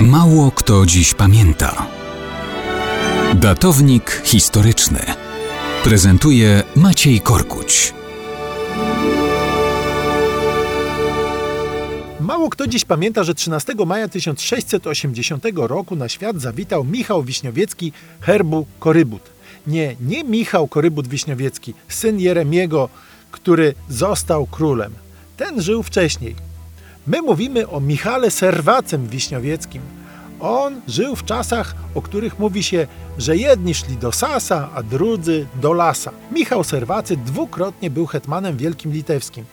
Mało kto dziś pamięta. Datownik historyczny prezentuje Maciej Korkuć. Mało kto dziś pamięta, że 13 maja 1680 roku na świat zawitał Michał Wiśniowiecki herbu Korybut. Nie, nie Michał Korybut Wiśniowiecki, syn Jeremiego, który został królem. Ten żył wcześniej. My mówimy o Michale Serwacem Wiśniowieckim. On żył w czasach, o których mówi się, że jedni szli do Sasa, a drudzy do Lasa. Michał Serwacy dwukrotnie był hetmanem wielkim litewskim.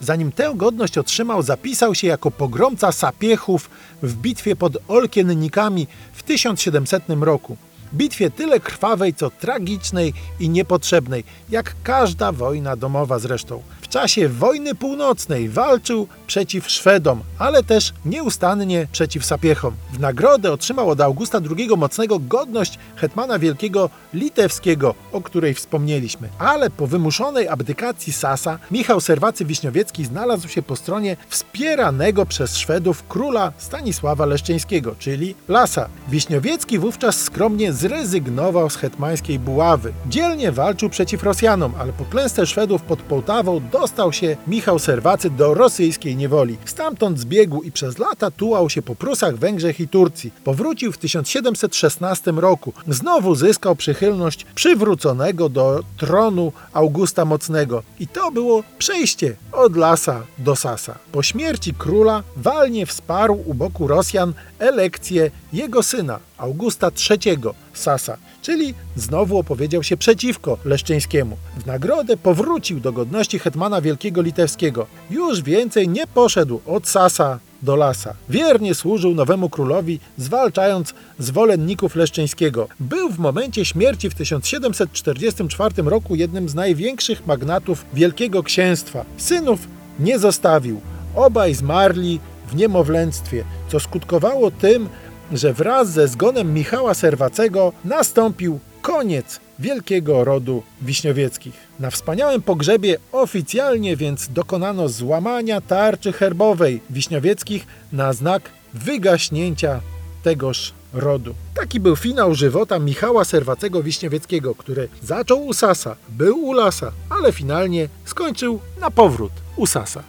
Zanim tę godność otrzymał, zapisał się jako pogromca sapiechów w bitwie pod Olkiennikami w 1700 roku. Bitwie tyle krwawej, co tragicznej i niepotrzebnej, jak każda wojna domowa zresztą. Czasie wojny północnej walczył przeciw Szwedom, ale też nieustannie przeciw Sapiechom. W nagrodę otrzymał od Augusta II Mocnego godność hetmana wielkiego litewskiego, o której wspomnieliśmy. Ale po wymuszonej abdykacji Sasa Michał Serwacy Wiśniowiecki znalazł się po stronie wspieranego przez Szwedów króla Stanisława Leszczyńskiego, czyli Lasa. Wiśniowiecki wówczas skromnie zrezygnował z hetmańskiej buławy. Dzielnie walczył przeciw Rosjanom, ale po klęsce Szwedów pod Połtawą dostał się Michał Serwacy do rosyjskiej niewoli. Stamtąd zbiegł i przez lata tułał się po Prusach, Węgrzech i Turcji. Powrócił w 1716 roku. Znowu zyskał przychylność przywróconego do tronu Augusta Mocnego. I to było przejście od Lasa do Sasa. Po śmierci króla walnie wsparł u boku Rosjan elekcję jego syna, Augusta III Sasa, czyli znowu opowiedział się przeciwko Leszczyńskiemu. W nagrodę powrócił do godności hetmana wielkiego litewskiego. Już więcej nie poszedł od Sasa do Lasa. Wiernie służył nowemu królowi, zwalczając zwolenników Leszczyńskiego. Był w momencie śmierci w 1744 roku jednym z największych magnatów Wielkiego Księstwa. Synów nie zostawił. Obaj zmarli w niemowlęctwie, co skutkowało tym, że wraz ze zgonem Michała Serwacego nastąpił koniec wielkiego rodu Wiśniowieckich. Na wspaniałym pogrzebie oficjalnie więc dokonano złamania tarczy herbowej Wiśniowieckich na znak wygaśnięcia tegoż rodu. Taki był finał żywota Michała Serwacego Wiśniowieckiego, który zaczął u Sasa, był u Lasa, ale finalnie skończył na powrót u Sasa.